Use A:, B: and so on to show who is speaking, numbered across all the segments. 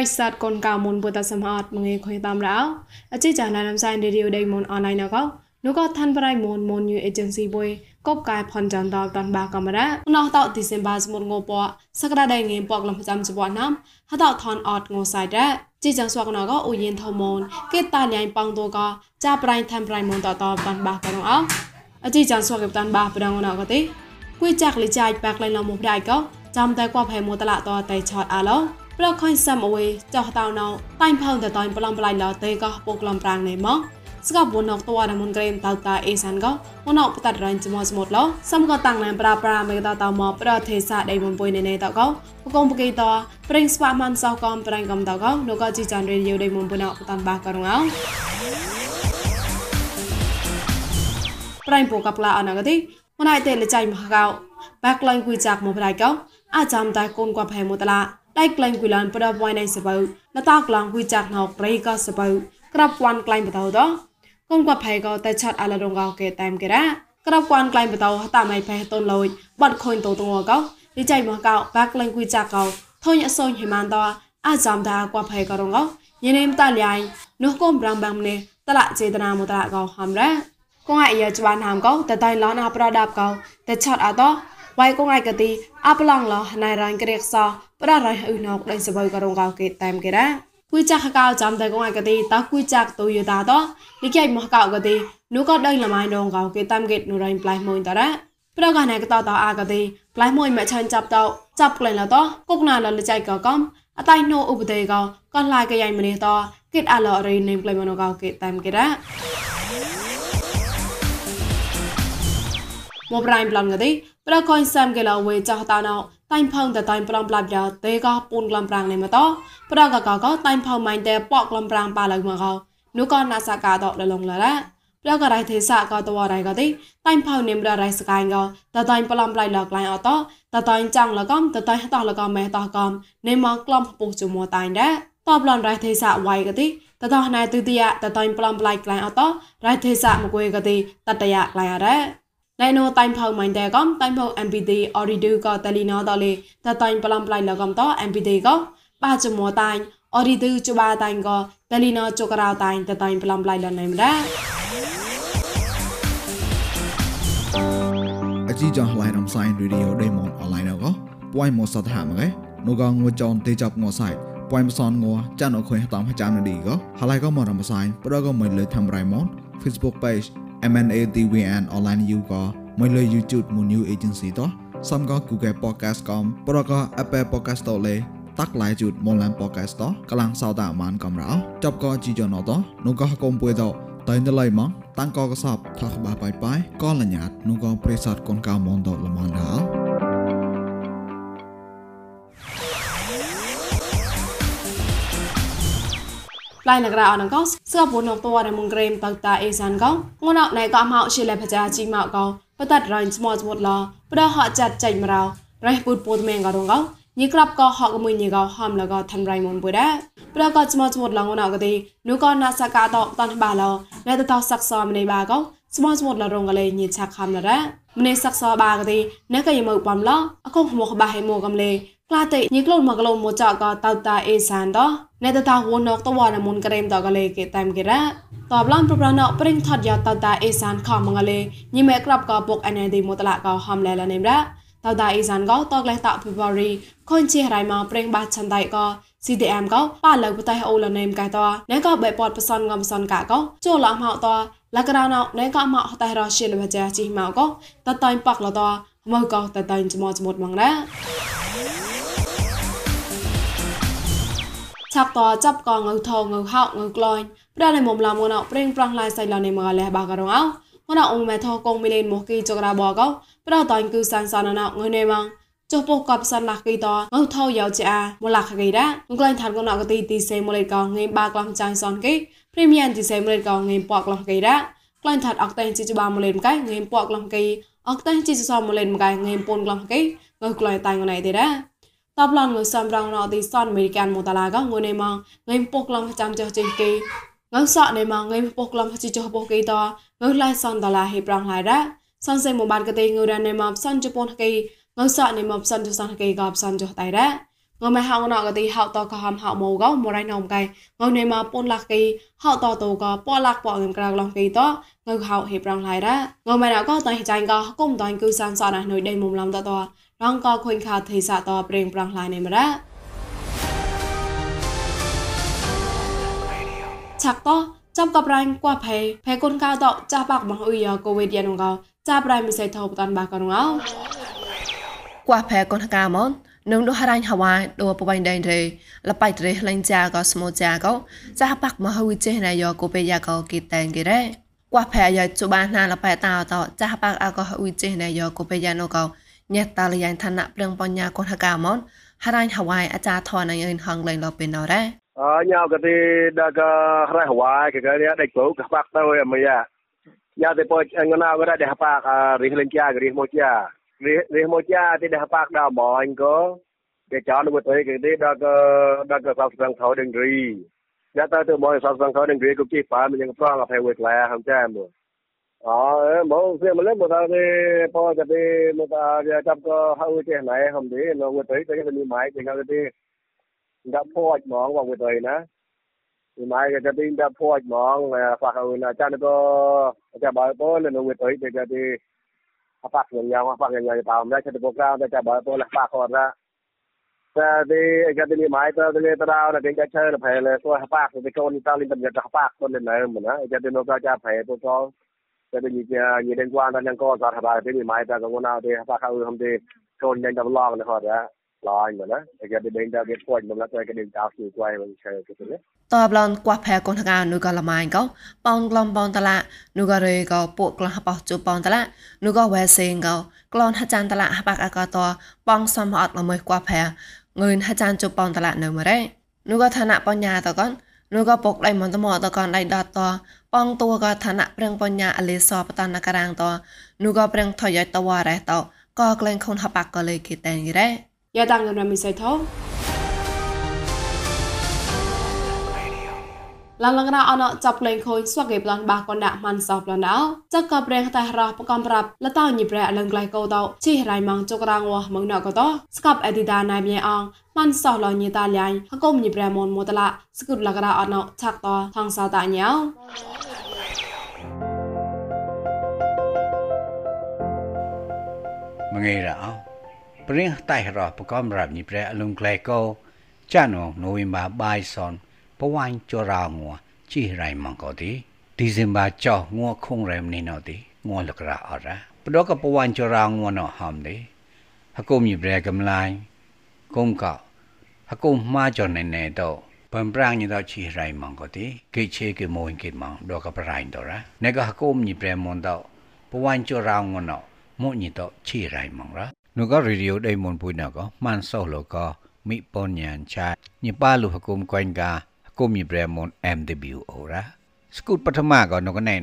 A: រិស័តកូនកៅមុនពុតសមអត់មងេខុយតាមរោអចិចាណានំសៃរេឌីអូដេមុនអនឡាញណកោនោះក៏ឋានប្រៃមុនមុនយូអេเจนស៊ីបុយកបកាយផនចាន់តតាន់បាកាមេរ៉ាណោះតោឌីសេមបាសមុនងពសក្តាដៃងេពកលំចាំចបណាំហតោថនអត់ងសៃដែរជីจังสวกนก็อุยินทมนเกตาญายปังตัวก็จาปรายทันปรายมนต่อต่อปันบากันเอาอจีจังสวกกับตันบาปดังนก็ติกุยจักลิจายแปก ប្រខញសាំអវេចោះតៅណៅតៃផៅតតៃប្លំប្លៃឡតេកោពុកលំប្រាងណេម៉ងស្កបវណកតវរមុនក្រេមតៅតាអេសានកោវណកបតរញចមស្មុតឡោសំកតាំងណែប្រាប្រាមេតតៅមកប្រទេសាដៃបំពុយណេណេតកោបកងបកេតប្រេងស្វាមន្សោកំប្រេងកំតកោនោះកោជីចានរេយូដៃមុនពុណកបតាំងបាកោរងោប្រេងពូកបឡាអណកទេមណៃតេលចៃមកកោបាក់ឡៃគួយចាក់មកប្រៃកោអាចាំតៃកូនកបហេមតឡា ដៃក្លែងគួយឡានប្រដបវ៉ៃណៃសបើលតាក្លងគួយចាក់ណោប្រៃក៏សបើក្របគួនក្លែងបតោតកូនគាត់ផៃក៏តែឆាត់អាឡរងកោគេតាមគេរ៉ាក្របគួនក្លែងបតោតាមណៃផែតូនលយបាត់ខុញតូតងកោលីចៃមកកោបាក់ក្លែងគួយចាក់កោធុញអសូនហេម៉ានតអាចាំតាគាត់ផៃក៏រងកោញនេមតាលៃនោះកុំប្រាំបាំនេះតឡាចេតនាមតរកោហំរ៉ាកងអាយច្បានហាមកោតតៃឡនអាប្រដាប់កោតែឆាត់អាតវ៉ៃកងអាយកទីអាប្លងឡណៃរ៉ាញ់ក្រេកស ប្ររៃអ៊ឺណោកដៃសបើករងកោគេតាមគេរ៉ាគួយចាក់កៅចាំតែកងអាយកទីតគួយចាក់ទូយតាតលិកៃមកកោកទីនូក៏ដៃលម៉ៃដងកោគេតាមគេនូរៃប្លៃមួយតរ៉ាប្រកណែកតតអាកទីប្លៃមួយមកឆានចាប់តចាប់ក្លែងឡតគុកណាលលចៃកកំអតៃណូឧបទេកក៏ឡាយកយ៉ៃម្នេះតគិតអាឡរៃនេមក្លែងមកកោគេតាមគេរ៉ាមកប្រៃប្លន់កទីប្រកយសាំគេឡវេចោះតណោ តៃផងតតៃប្លំប្លាប់យ៉ាតេកពូនក្លំប្រាំងនេះមកតប្រកកកតៃផងម៉ៃតែប៉កក្លំប្រាំងប៉ាឡៅមកកោនោះក៏ណាសាកាតលលងឡរ៉ាប្រករៃទេសាក៏តវរៃក៏ទីតៃផងនិមររៃស្កាយក៏តតៃប្លំប្លៃលក្លែងអតតតៃចាំងលកំតតៃតលកំម៉ែតកំនេមកក្លំពុះជមួតៃដែរតបឡនរៃទេសាវៃក៏ទីតតណៃទិតិយតតៃប្លំប្លៃក្លែងអតរៃទេសាមកគួយក៏ទីតតយក្លែងអរ៉ា ណៃណូតៃផៅម៉ៃតែកំតៃផៅ MPT អរីឌូក៏តលីណោតលេតតៃប្លំប្លៃលកំត MPT ក៏បាចមួតៃអរីឌូជបាតៃក៏តលីណោជករៅតៃតតៃប្លំប្លៃលណៃមរ៉ា
B: អជីចងឡៃរំសាយរីឌីអូដេម៉ុនអនឡាញក៏ពួយមកសតហាមកឯនោះក៏ងួចនទេចាប់ងសៃពួយមសនងចានអខុយតាមចាំនឌីក៏ហើយក៏មករំសាយប្រក៏មិនលើធ្វើរៃម៉ុន Facebook page MNATVN online you ក៏មកលើ YouTube មួយ new agency តោះសំក៏ Google Podcast កំប្រក៏ Apple Podcast តលេតាក់ឡាយជូតមកឡាន podcast តកលាំងសោតាមានកំរោចប់ក៏ជីយ៉ណតនោះក៏កុំពួយតតែនៅឡៃមកតាំងក៏កសបថាក្បាបាយបាយក៏លញ្ញាតនោះក៏ប្រេសតកូនកៅមនតលមនដល់
A: ឡៃនក្រអនកោស្កបនតវរមុងក្រេមតតាអេសានកោងនណៃក៏មកឈិលេបចាជីមកកោបតតរ៉ៃស្មោស្មុតឡប្រហចាត់ចៃមរោរ៉ៃពុតពុតមេងក៏រងកោញីក្រាប់ក៏ហកមួយញីក៏ហំលក៏ឋានរៃមុនពុដែរប្រក៏ស្មោស្មុតឡងណកទីនូក៏ណាសកាតតនបាឡណែតតសាក់សមនៃបាកោស្មោស្មុតលរងកលេញីឆាក់ខំលរ៉ាម្នេះសាក់សបាកទីណែក៏យមកបំឡអកុងមកបាហេមកកំលេ ក្លាតេញីក្លូនមកក្លូនមកចក៏តៅតាអេសានតណែតតាវនកតវណមុនក្រេមតកលេគេតាមគេរ៉ាតបឡំប្រប្រណព្រិងថតយ៉ាតតាអេសានខំមងលេញីមេក្រាប់ក៏ពុកអណេឌីមតឡាក៏ហំលែលនេមរ៉ាតតាអេសានក៏តកលេតភេបរីខុនជារៃមកព្រិងបាឆាន់ដៃក៏ CDM ក៏ប៉ាលើបតៃអូលនេមកាយតណែក៏បែពតបសនងបសនកាក៏ចូលឡមកតលកដោណណែក៏មកតៃរ៉ាឈិលបជាជីមកក៏តតៃប៉កលតមកក៏តតៃចមចមតមករ៉ា ឆាប់តចាប់កងងើថងើហោងើក្លាញ់ប្រដៃមុំឡាមងណប្រេងប្រងឡាយសៃឡនៃមកលះបាករងអោងណអងមេថកងមីលេនមកគីចក្រាបកោប្រតៃគឺសានសានណងើនេម៉ងចុះពុកកបសានឡាគីតងើថោយោជាមឡាខកីរ៉ាងក្លែងឋានកងណកទីទីសេមលេកងងេបាក្លំចាញ់សនគីព្រីមៀនទីសេមលេកងងេពកក្លំគីរ៉ាក្លែងឋាត់អកតេជីចបាមលេមកៃងេពកក្លំគីអកតេជីសសមលេមកៃងេពូនក្លំគីងើក្លែងតៃងណៃទេរ៉ា តបឡនងសំរងណទីសនអមេរិកានមូតាឡាកងួនេម៉ងងៃពុកឡំចាំចោះចេញគេងើសក់ណេម៉ងងៃពុកឡំជីចោះពុកគេតងើឡៃសនដឡាហេប្រងឡៃរ៉ាសនសេមបានកទេងើរ៉ាណេម៉ងសនជប៉ុនគេងើសក់ណេម៉ងសនចោះសនគេកបសនចោះតៃរ៉ា ងមហៅណកទីហៅតកហំហៅមកោមរៃណមកៃងនៃមកពនលាក់គីហៅតតកពលាក់ពងក្រៅឡងគីតងៅហៅហេប្រងឡៃរ៉ាងមណកតៃចាញ់កគុំតៃគឺសានសណានុយដេមុំឡំតតរងកខុញខាទេសាតប្រេងប្រងឡៃនៃមរ៉ាឆាក់តចាំកបរៃកួផេផេគុនកៅតចាបាក់មអ៊ុយកូវីដយ៉ានងកចាប្រៃមិសៃថោបតានបាកងោ
C: កួផេគុនកាមន នឹងនោះរ៉ាញ់ហវ៉ាដូបបៃដេនរេលបៃត្រេលេងចាក៏ស្មូចាក៏ចាបាក់មហូវចេណៃយោកូពេយ៉ាក៏គីតែងគេរ៉េកួផែយ៉ាជបានណាលបៃតាតចាបាក់អកហូវចេណៃយោកូពេយ៉ាណូក៏ញ៉ាតាលយ៉ាងឋានៈព្រឹងបញ្ញាកូនហកាមនហរ៉ាញ់ហវ៉ាអាចារធនអីហងលេងលបេណរ៉េ
D: អញយកទីដកហរ៉ាញ់ហវ៉ាគេគេដេកព្រោះកបាក់ទៅអីមយ៉ាយ៉ាទៅពអងណាវរ៉ាដេះបាក់រិះលេងចារិះមកចា ជា Rih moja ti dah pak dah moin ko. Ke chan bu toi ke ti dah ke dah ke sab sang thau ding ri. Ya ta tu moin sab sang thau ding ri ko ki pa mi yang prang a phai wet la ham cha mo. Ờ, mẫu xe mà lấy một tao đi po cho đi một tao chấp có hậu cái này không đi nó người tới cái cái máy thì cái đi đã po mong vào người tới nè thì mai cái đi đã po mong là phải hậu là cha nó có cha bảo po là người tới thì cái đi apa yang yang apa yang yang tahu mereka di program mereka bawa boleh pak orang jadi jadi ni mai tu ni tahu nak kita cari apa le so apa tu kita ni tahu ni banyak apa tu ni lah mana jadi nak kita apa tu so jadi ni dia ni dengan kuan dan yang kau sah apa jadi mai tu kau nak dia apa kau ham dia kau ni dah long ni kau dah ឡាយមកណាគេគេដេញដល់គេពួយមកឡាទៅគេដេញដល់ស្គាយមកឆែគេទៅ
C: តបឡនកួះផែកូនថកានុកលម៉ៃកោប៉ងក្លំប៉ងតឡានុករេកោពួកក្លះបោះជូប៉ងតឡានុកវ៉ែសេងកោក្លនហចានតឡាហបាក់អកតប៉ងសំអត់ល្មើកួះផែងឿនហចានជូប៉ងតឡានៅមរេនុកឋានៈបញ្ញាតកននុកពុកដៃមន្តមតកនដៃដតតប៉ងតួកឋានៈប្រឹងបញ្ញាអលេសបតនការាងតនុកប្រឹងថយតវ៉ារេតកក្លែងខុនហបាក់កលេគេតែងរេ
A: យ៉ាតាំងនមិសៃថោ ឡងឡងរ៉ាអណចាប់លេងខូនស្វាក់គេប្លន់បាក់កណ្ដាក់ម៉ាន់សោប្លន់អោចកកប្រេងតែរ៉ះប្រកំប្រាប់លតោញីប្រែអលងក្លៃកោតោជីរៃម៉ងចុករងវម៉ងណកតោស្កបអេឌីតាណៃញ៉ៃអងម៉ាន់សោឡញីតាលៃហកុំញីប្រែមនមតឡាស្គូតឡងរ៉ាអណឆាក់តោថងសោតាញ៉ៅ
E: មងៃរ៉ោព្រៀងតៃរ៉ះប្រកំរាប់ញីប្រែអលងក្លៃកោចានងណូវីមបាបាយសន ปวานจรางัวจีไรมังกอดีดีเซมบาจองัวคงไรมนี่นอดีงัวลกระอะระปดอกปวานจรางัวนอหอมดีฮกุมยิบแรกําไลกุมกอฮกุมมาจอเนเนโตပန်ပရန်ညတော့ချီရိုင်မန်ကိုတိကေချေကေမွန်ကေမောင်ဒေါကပရိုင်တော့ရာနေကဟကုမညပြမွန်တော့ပဝန်ချရောင်ငနော မွန်ညတော့ချီရိုင်မန်ရာနုကရေဒီယိုဒိမွန်ပွိနာကမန်ဆောလောကမိပွန်ညန်ချာညပါလူဟကုမကွင်ကာ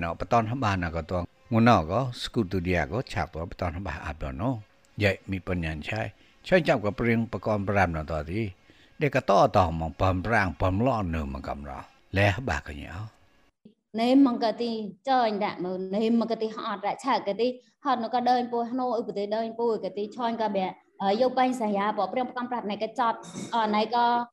E: ะปตอนหบานะก็ตัวงุนอก็สกุลตุเดียก็ฉากตัวปตอนหบาอาบเนาะใหญ่มีปัญญาใช้ใช้จับกับเปรียงประกอบปรามเนาะตัวที่เด็กก็ต่อต่อมองปอมปรางปอมล้อเนื้อมันกำเราแล้วบากกันเนี่ย
F: nêm mong cái tí chơi đã mà nêm mà cái tí họ đã chả cái tí họ nó có đơn bùi nó ở cái đơn bùi cái tí cho cái bé ở yêu bánh xảy ra bỏ prem cam prat này cái chọt ở này có rồi có prem cam prat này có lôi không cái tí như tao bơi tôi tao kít ở rì lại còn nó ham nói thì kít ở rì liền lùa tôi thì ấy cho cái nhau cái tí chọt bà bé rồi nó thò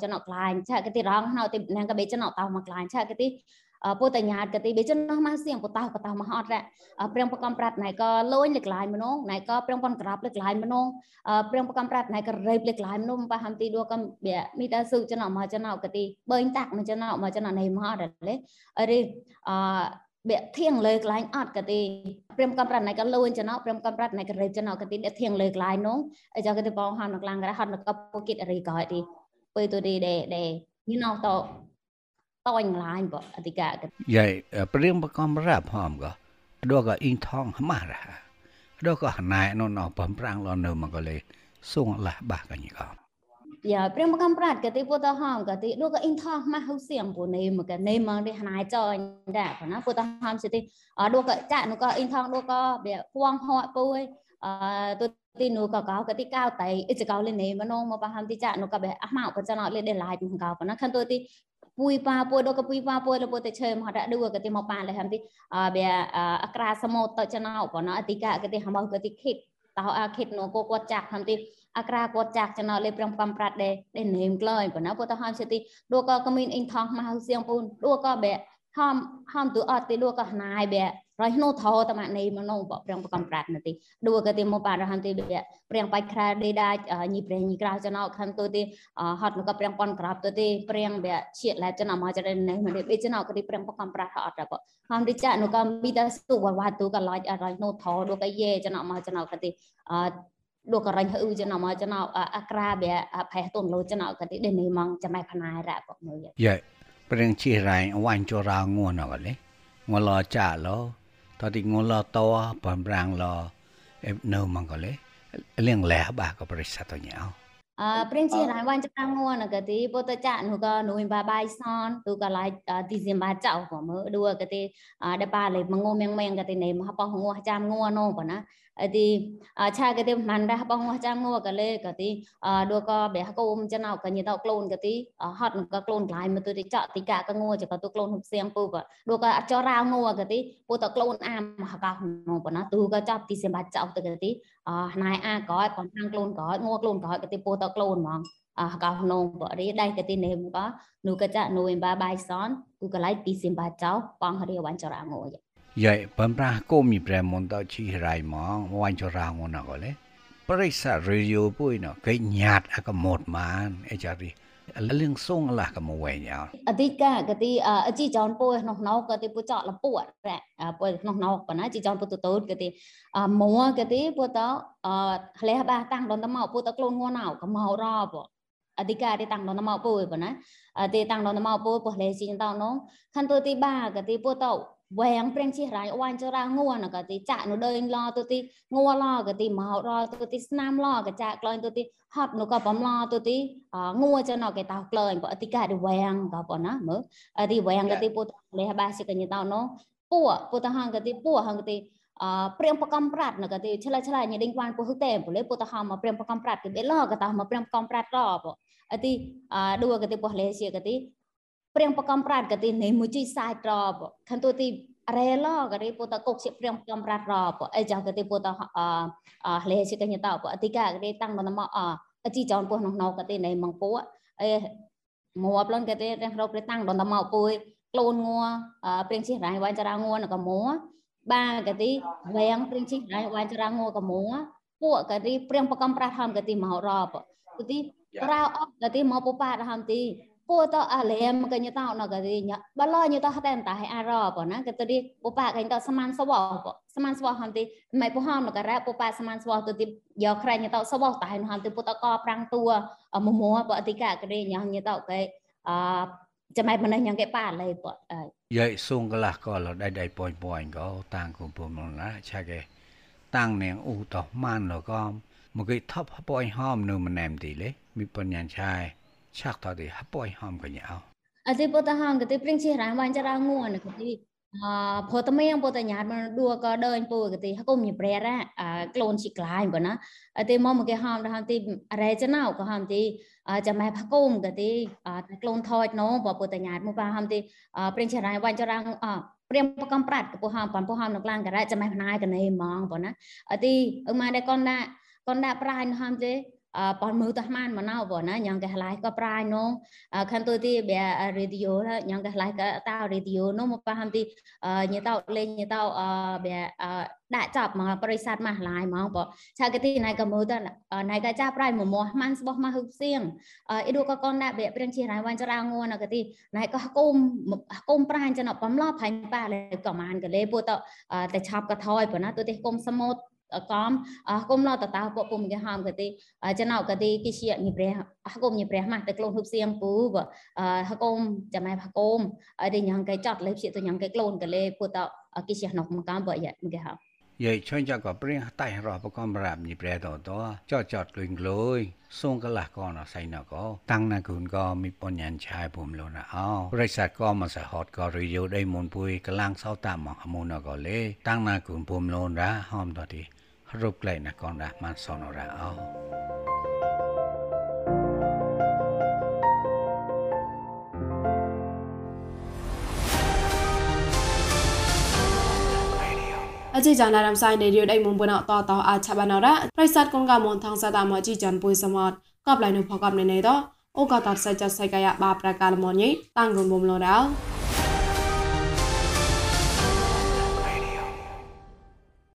F: cho nó lại chả cái tí rong nó thì nàng cái bé cho nó tao mặc lại chả cái tí ពុទ្ធញ្ញាតកទីបេចិននោះមកសៀងបតោបតោមហត់រ៉ព្រៀងប្រកំប្រាត់ណៃក៏លួយលេខឡាយម្នងណៃក៏ព្រៀងប៉ុនក្រាបលេខឡាយម្នងព្រៀងប្រកំប្រាត់ណៃក៏រេបលេខឡាយម្នងបហាំទីដួកំបេមីតាសុចណមកចណកទីបើងតាក់មកចណមកចណណៃមហត់លេអរិអ បេធៀងលើកន្លែងអត់កទីព្រាមកំប្រាត់ណៃក៏លួនចំណោព្រាមកំប្រាត់ណៃក៏រេបចំណោកទីដេធៀងលើកន្លែងនោះអីចកទីបងហានមកឡាងរហត់មកពូគិតអរីក៏ទីពេលទៅទីដេដេញណោតតញឡាញបអតិកា
E: យាយព្រៀងបកំរាប់ហមក៏ដកអ៊ីងថងម៉ារ៉ាដកណៃណនបំប្រាំងលនៅមកលេសុងលះបាកញីក៏
F: យ៉ាព្រៀងបកំប្រាត់កតិពុតហមក តិដកអ៊ីងថងម៉ាហុសៀងពូនេមកនេមកនេះណៃចញដែរប៉ុណ្ណាពុតហមសិទីដកចាក់នោះក៏អ៊ីងថងដកវាហួងហត់ពុយអឺទៅទីនោះក៏កោកតិកៅតៃអ៊ីចកៅលេនេមនងមកបហាំទីចាក់នោះក៏បែអស់មកក៏ចណោលេដេឡាយមកកៅប៉ុណ្ណាខាន់ទៅទីពុយប៉ាពុយដល់ក៏ពុយប៉ាពុយដល់ពុយតែឈើមកដាក់ឌូក៏ទីមកប៉ាលេហំទីអបេអក្រាសមោតចណោប៉ុណ្ណអតិកាក៏ទីហមក៏ទីខិតតោអាខិតនោះក៏គាត់ចាក់ហំទី អក្រាគាត់ចាក់ចណោលេប្រំកំប្រាត់ដែរដែរនេមក្លែងប៉ុណ្ណពុទ្ធហំសិទីឌូក៏ក៏មានអ៊ីងថងមកសៀងពូនឌូក៏បេហំហំទូអត់ទីឌូក៏ណៃបេរយនោះថោតមណីមនោបព្រៀងកំប្រាត់នទីឌូក៏ទីមកបារហំទីព្រៀងបាច់ខ្រាដេដាញីព្រៀងញីក្រៅចណោខំទូទីហត់ក៏ព្រៀងប៉ុនក្រាបទូទីព្រៀងវាឈៀតឡាចណោមកចរណេមិនបេចណោក៏ទីព្រៀងកំប្រាត់អត់ក៏ហំទីចានោះក៏មីតាសុវវ៉ាទូក៏ឡាច់រយនោះថោឌូក៏យេចណោមកចណោក៏ទីអ ឌូក៏រញហឺចណោមកចណោអក្រាវាផេះទុនលោចណោក៏ទីដេនេះមកចាំឯផណាយរ៉ាក៏មើល
E: យេព្រៀងជីរ៉ៃអវាញ់ចរងងួនអកលេងលចាឡោតតិងលតោបំរាំងលនៅមង្គលេលៀងលះបាក៏ប្រិសតញោ
F: អឺព្រិនជារៃវ៉ាន់ចាំងួនក៏ទីពុតចានោះក៏នោះបាបាយសនទូក៏ឡៃទីសៀមបាចៅក៏មើឌូក៏ទីដបាលេមងងមៀងមៀងក៏ទីនេះមកបោះងួចាំងួននោះក៏ណាទីឆាក៏ទីមិនដែរបងមកចាំងួក៏លេក៏ទីឌូក៏បេះកូមចណៅក៏ញីតក្លូនក៏ទីហត់ក៏ក្លូនក្លាយមកទៅទីចកទីកាក៏ងួចក៏ទៅក្លូនហុបសៀងពូក៏ឌូក៏អត់ចររៅងួក៏ទីពូតក្លូនអាមកកោនោះប៉ុណ្ណាទូក៏ចាប់ទីសៀមបាចៅទៅក៏ទីណៃអាក៏ប៉ុនខាងក្លូនក៏ងួក្លូនក៏ទីពូតក្លូនហ្មងអកោនងបរិដៃកទីនេមក៏នូកចានូអេបាបាយសនគូកលៃទីសៀមបាចៅបងរៀវ៉ាន់ចរងួយ
E: យាយបំប្រាគោមីប្រែមុនតជីរៃមកវាញ់ចរាងនកលេប្រិសរេឌីយោពុយណកេញាតអកមត់ម៉ានអេចារីលៀងសងឡាកមកវែងអ
F: អតិកាកទីអជីចនពុយនោះណោកទីពុចកលពួតរ៉ពុយនោះណោបណាជីចនពុតតូតកទីមួកទីពុតអលះបាតាំងដនតមកពុតក្លូនងួណៅកមករបអធិការទីតាំងដនមកពុយបណាទីតាំងដនមកពុយពុះលេស៊ីតោនោះខាន់ទួទីបាកទីពុត វែងព្រៀងជិះរៃអវាញ់ចរងួនក៏ទីចាក់នោះដើញឡទៅទីងួឡក៏ទីមករទៅទីស្នាមឡក៏ចាក់ក្លែងទៅទីហត់នោះក៏បំឡទៅទីងួចណគេតោក្លែងបើអតិកាឌីវែងក៏ប៉ុណ្ណាមើអទីវែងក៏ទីពុតលេះបាសិកញតោនោះពួពុតហងក៏ទីពួហងក៏ទីអព្រៀងបកំប្រាត់ក៏ទីឆ្លៃឆ្លៃញដេញវ៉ានពុហឹកតែពុលេពុតហងមកព្រៀងបកំប្រាត់គេបេឡក៏តោមកព្រៀងបកំប្រាត់របអទីឌូក៏ទីពុលេសៀក៏ទី ព្រៀងបកំប្រាត់ក៏ទីនេះមួយជីសាយត្របខានទូទីរ៉េឡក៏រីពុតកុកជាព្រៀងកំប្រាត់របអីចាក៏ទីពុតអអលេជាកញ្ញតបអតិកាក៏ទីតាំងមកអអជីចောင်းពោះនោះណោក៏ទីណៃមកពួអេមួប្លន់ក៏ទីរកព្រតាំងដល់មកពួយក្លូនងัวព្រៀងជារ៉ៃវ៉ាញ់ចរាងัวក៏មួបាក៏ទីវែងព្រៀងជារ៉ៃវ៉ាញ់ចរាងัวក៏មួពួកក៏ទីព្រៀងបកំប្រាត់ហំក៏ទីមករបក៏ទីក្រៅអត់ក៏ទីមកពុប៉ាហំទីពូតអាលេមកញតោណកទីញបលញតហតែនតាអារបណាកតទី ពុប៉ាកញតសមានសវបសមានសវហំទីម៉ៃពុហំណករ៉ពុប៉ាសមានសវទៅទីយកក្រែញតសវតៃហំទីពុតកប្រាំងតួមមួបអតិកាកេញញតកេអចាំឯមិនញ៉ាំគេប៉ាលេប
E: យាយសុងកលះក៏លដៃដៃប៉ុយប៉ុយក៏តាំងគុំពុំណាឆាគេតាំងនាងអ៊ូតម៉ានលក៏មកគេថប់ប៉ុយហមនៅម្នែមទីលេមីបញ្ញាឆាយ ឆាក់តទៅហបអយហំកញ្ញា
F: អតិពតហំកតិព្រិងជារានវាញ់ចរាងួនកតិអព្រោះតមៀងពតញ្ញាតមកដួក៏ដើញពូកតិហគុំញប្រែរ៉ាក្លូនជីក្លាយបើណាអតិមកមកគេហំដល់ហំទីរ៉េចណៅក៏ហំទីចាំម៉ែផគុំកតិក្លូនថយណូបើពតញ្ញាតមកបាហំទីព្រិងជារានវាញ់ចរាងអព្រៀងបកំប្រាត់កពហំប៉ុនពហំនៅក្លាងការ៉ាចាំម៉ែផ្នាយកណេហ្មងបើណាអតិអឺម៉ែដែរកនដាក់កនដាក់ប្រាញហំទេ ប៉ុនមើលតម៉ានមកណៅបងណាញ៉ាំកែឡៃក៏ប្រាយនងខានទៅទីបេរេឌីយោញ៉ាំកែឡៃក៏តៅរេឌីយោនោះមកប៉ាំទីញ៉តោលេងញ៉តោបេដាក់ចាប់មកប្រិស័តមកឡាយមកបងឆាកទីណៃក៏មើលតណៃក៏ចាប់ប្រាយមកមកម៉ាន់ស្បោះមកហឹកសៀងអ៊ីឌូក៏កនដាក់បេព្រៀងជារៃវ៉ាន់ចរងួនក៏ទីណៃក៏គុំគុំប្រាញ់ចណបំឡោផាញ់ប៉ាលេក៏ម៉ានក៏លេពូតតែឆាប់ក៏ថយបងណាទៅទីគុំសមុទ្រកំគុំឡតតាពុពុំគេហំកទីចំណៅកទីគិជាញព្រះអគុំញព្រះម៉ាស់តែក្លូនហ៊ុបសៀងពូហគុំចាំម៉ែហគុំអីញ៉ាំគេចាត់លេព្យាទៅញ៉ាំគេក្លូនក៏លេពុតគិជានោះមកកំបើយ៉ាគេហំ
E: យាយឆុញចក៏ព្រៀងតៃរបកំរាបញីប្រែតតចចតលុញលុយសងកលះកនសៃណកតាំងណាគុនក៏មីបញ្ញានឆាយពុំលនអោប្រិស័តក៏មកសហតក៏រីយោដៃមុនពុយកលាំងសោតាមមកអមុនក៏លេតាំងណាគុនពុំលនរ៉ាហំតទី
A: Ruklaina con Rahman Sonora Ao. aji jana ram sai ne rio dai mung bana to to a cha bana ra praisat kon ga mon thang sa ta ma ji jan pui samot kap lai no phakap ne ne do o ka tar sa cha sai ka ya ba prakal mon ni tang gon bom lo rao